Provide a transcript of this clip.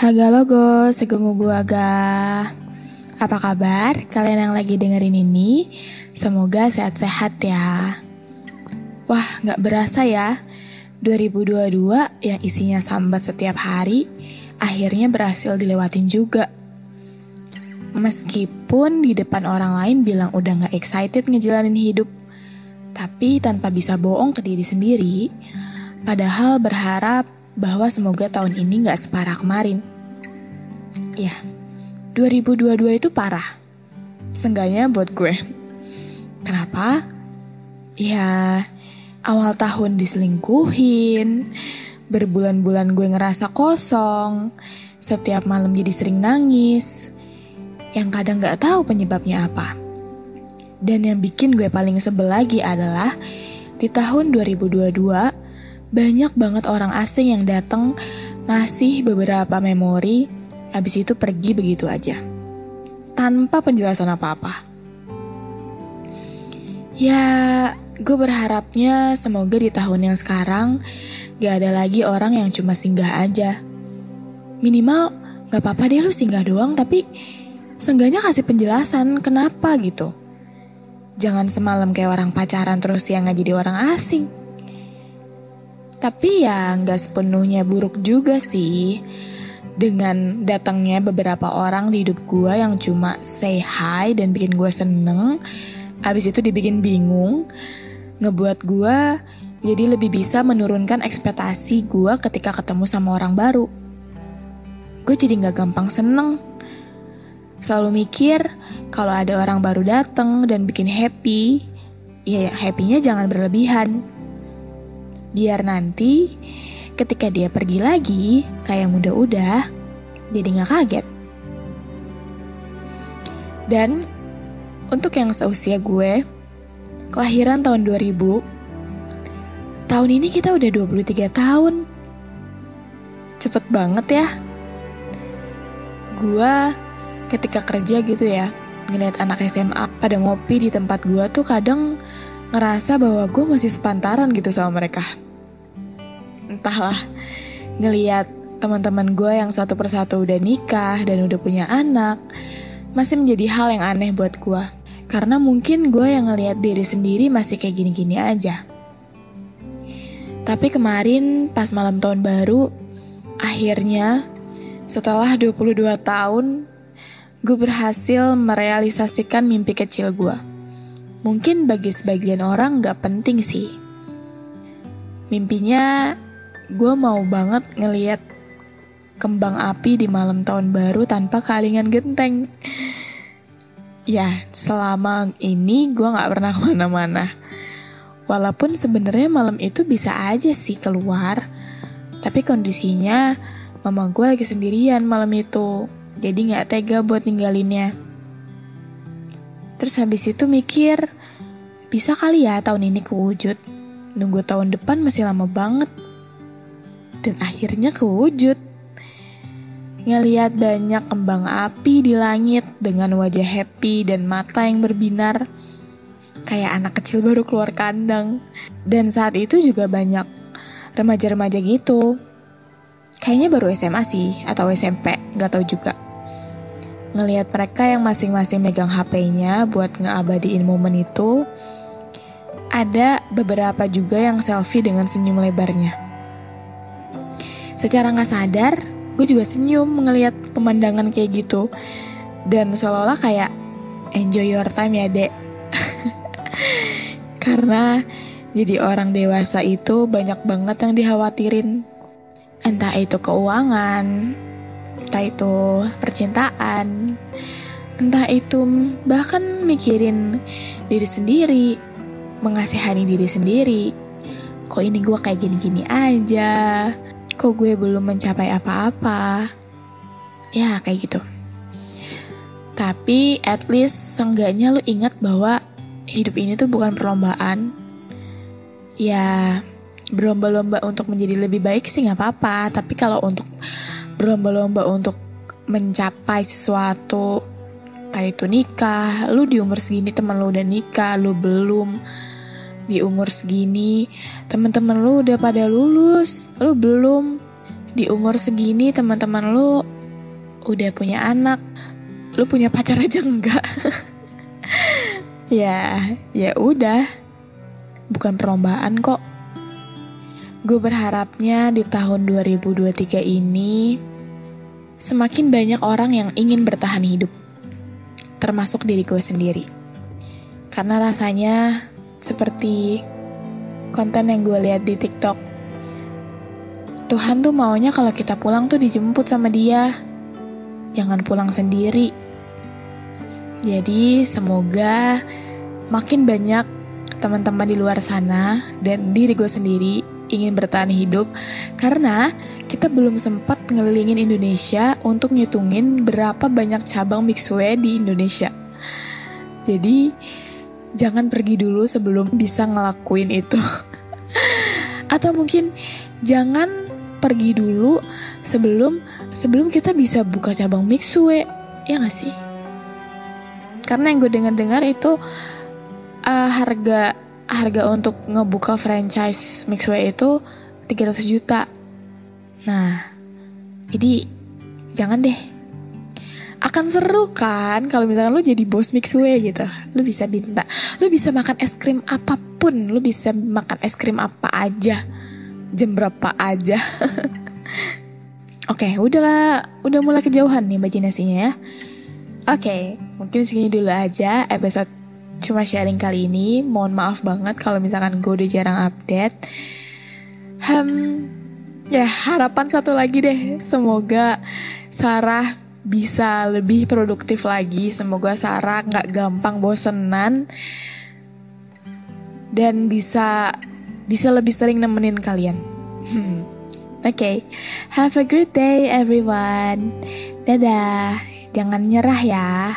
Haga logo, segemu gua ga. Apa kabar kalian yang lagi dengerin ini? Semoga sehat-sehat ya. Wah, nggak berasa ya. 2022 yang isinya sambat setiap hari, akhirnya berhasil dilewatin juga. Meskipun di depan orang lain bilang udah nggak excited ngejalanin hidup, tapi tanpa bisa bohong ke diri sendiri, padahal berharap bahwa semoga tahun ini nggak separah kemarin. Ya, 2022 itu parah. Seenggaknya buat gue. Kenapa? Ya, awal tahun diselingkuhin, berbulan-bulan gue ngerasa kosong, setiap malam jadi sering nangis, yang kadang gak tahu penyebabnya apa. Dan yang bikin gue paling sebel lagi adalah di tahun 2022 banyak banget orang asing yang datang ngasih beberapa memori habis itu pergi begitu aja. Tanpa penjelasan apa-apa. Ya, gue berharapnya semoga di tahun yang sekarang gak ada lagi orang yang cuma singgah aja. Minimal gak apa-apa deh lu singgah doang tapi seenggaknya kasih penjelasan kenapa gitu. Jangan semalam kayak orang pacaran terus yang gak jadi orang asing. Tapi ya gak sepenuhnya buruk juga sih dengan datangnya beberapa orang di hidup gue yang cuma say hi dan bikin gue seneng, abis itu dibikin bingung, ngebuat gue jadi lebih bisa menurunkan ekspektasi gue ketika ketemu sama orang baru. Gue jadi gak gampang seneng. Selalu mikir kalau ada orang baru datang dan bikin happy, ya happynya jangan berlebihan. Biar nanti ketika dia pergi lagi, kayak yang udah-udah, jadi nggak kaget. Dan untuk yang seusia gue, kelahiran tahun 2000, tahun ini kita udah 23 tahun. Cepet banget ya. Gue ketika kerja gitu ya, ngeliat anak SMA pada ngopi di tempat gue tuh kadang ngerasa bahwa gue masih sepantaran gitu sama mereka entahlah ngeliat teman-teman gue yang satu persatu udah nikah dan udah punya anak masih menjadi hal yang aneh buat gue karena mungkin gue yang ngeliat diri sendiri masih kayak gini-gini aja. Tapi kemarin pas malam tahun baru akhirnya setelah 22 tahun gue berhasil merealisasikan mimpi kecil gue mungkin bagi sebagian orang gak penting sih. Mimpinya gue mau banget ngeliat kembang api di malam tahun baru tanpa kalingan genteng. Ya, selama ini gue gak pernah ke mana-mana. Walaupun sebenarnya malam itu bisa aja sih keluar, tapi kondisinya mama gue lagi sendirian malam itu, jadi gak tega buat ninggalinnya. Terus habis itu mikir, bisa kali ya tahun ini kewujud. Nunggu tahun depan masih lama banget dan akhirnya kewujud. Ngeliat banyak kembang api di langit dengan wajah happy dan mata yang berbinar, kayak anak kecil baru keluar kandang. Dan saat itu juga banyak remaja-remaja gitu. Kayaknya baru SMA sih, atau SMP, gak tahu juga. Ngeliat mereka yang masing-masing megang HP-nya buat ngeabadiin momen itu, ada beberapa juga yang selfie dengan senyum lebarnya. Secara nggak sadar, gue juga senyum ngelihat pemandangan kayak gitu. Dan seolah-olah kayak enjoy your time ya dek. Karena jadi orang dewasa itu banyak banget yang dikhawatirin. Entah itu keuangan, entah itu percintaan, entah itu bahkan mikirin diri sendiri, mengasihani diri sendiri. Kok ini gue kayak gini-gini aja, kok gue belum mencapai apa-apa. Ya kayak gitu. Tapi at least seenggaknya lu ingat bahwa hidup ini tuh bukan perlombaan. Ya berlomba-lomba untuk menjadi lebih baik sih nggak apa-apa. Tapi kalau untuk berlomba-lomba untuk mencapai sesuatu kayak itu nikah, lu di umur segini teman lu udah nikah, lu belum di umur segini teman-teman lu udah pada lulus, lu belum di umur segini teman-teman lu udah punya anak, lu punya pacar aja enggak? ya, ya udah, bukan perlombaan kok. Gue berharapnya di tahun 2023 ini semakin banyak orang yang ingin bertahan hidup, termasuk diri gue sendiri. Karena rasanya seperti konten yang gue lihat di TikTok. Tuhan tuh maunya kalau kita pulang tuh dijemput sama dia. Jangan pulang sendiri. Jadi semoga makin banyak teman-teman di luar sana dan diri gue sendiri ingin bertahan hidup karena kita belum sempat ngelilingin Indonesia untuk ngitungin berapa banyak cabang mixue di Indonesia. Jadi jangan pergi dulu sebelum bisa ngelakuin itu. Atau mungkin jangan pergi dulu sebelum sebelum kita bisa buka cabang mixue. Ya gak sih? Karena yang gue dengar-dengar itu uh, harga harga untuk ngebuka franchise Mixway itu 300 juta. Nah, jadi jangan deh. Akan seru kan kalau misalkan lu jadi bos Mixway gitu. Lu bisa minta, lu bisa makan es krim apa pun, lu bisa makan es krim apa aja. Jam berapa aja. Oke, okay, udah udah mulai kejauhan nih imajinasinya ya. Oke, okay, mungkin segini dulu aja episode cuma sharing kali ini. Mohon maaf banget kalau misalkan gue udah jarang update. Hmm, ya harapan satu lagi deh. Semoga Sarah bisa lebih produktif lagi. Semoga Sarah nggak gampang bosenan dan bisa bisa lebih sering nemenin kalian. Oke, okay. have a great day everyone. Dadah, jangan nyerah ya.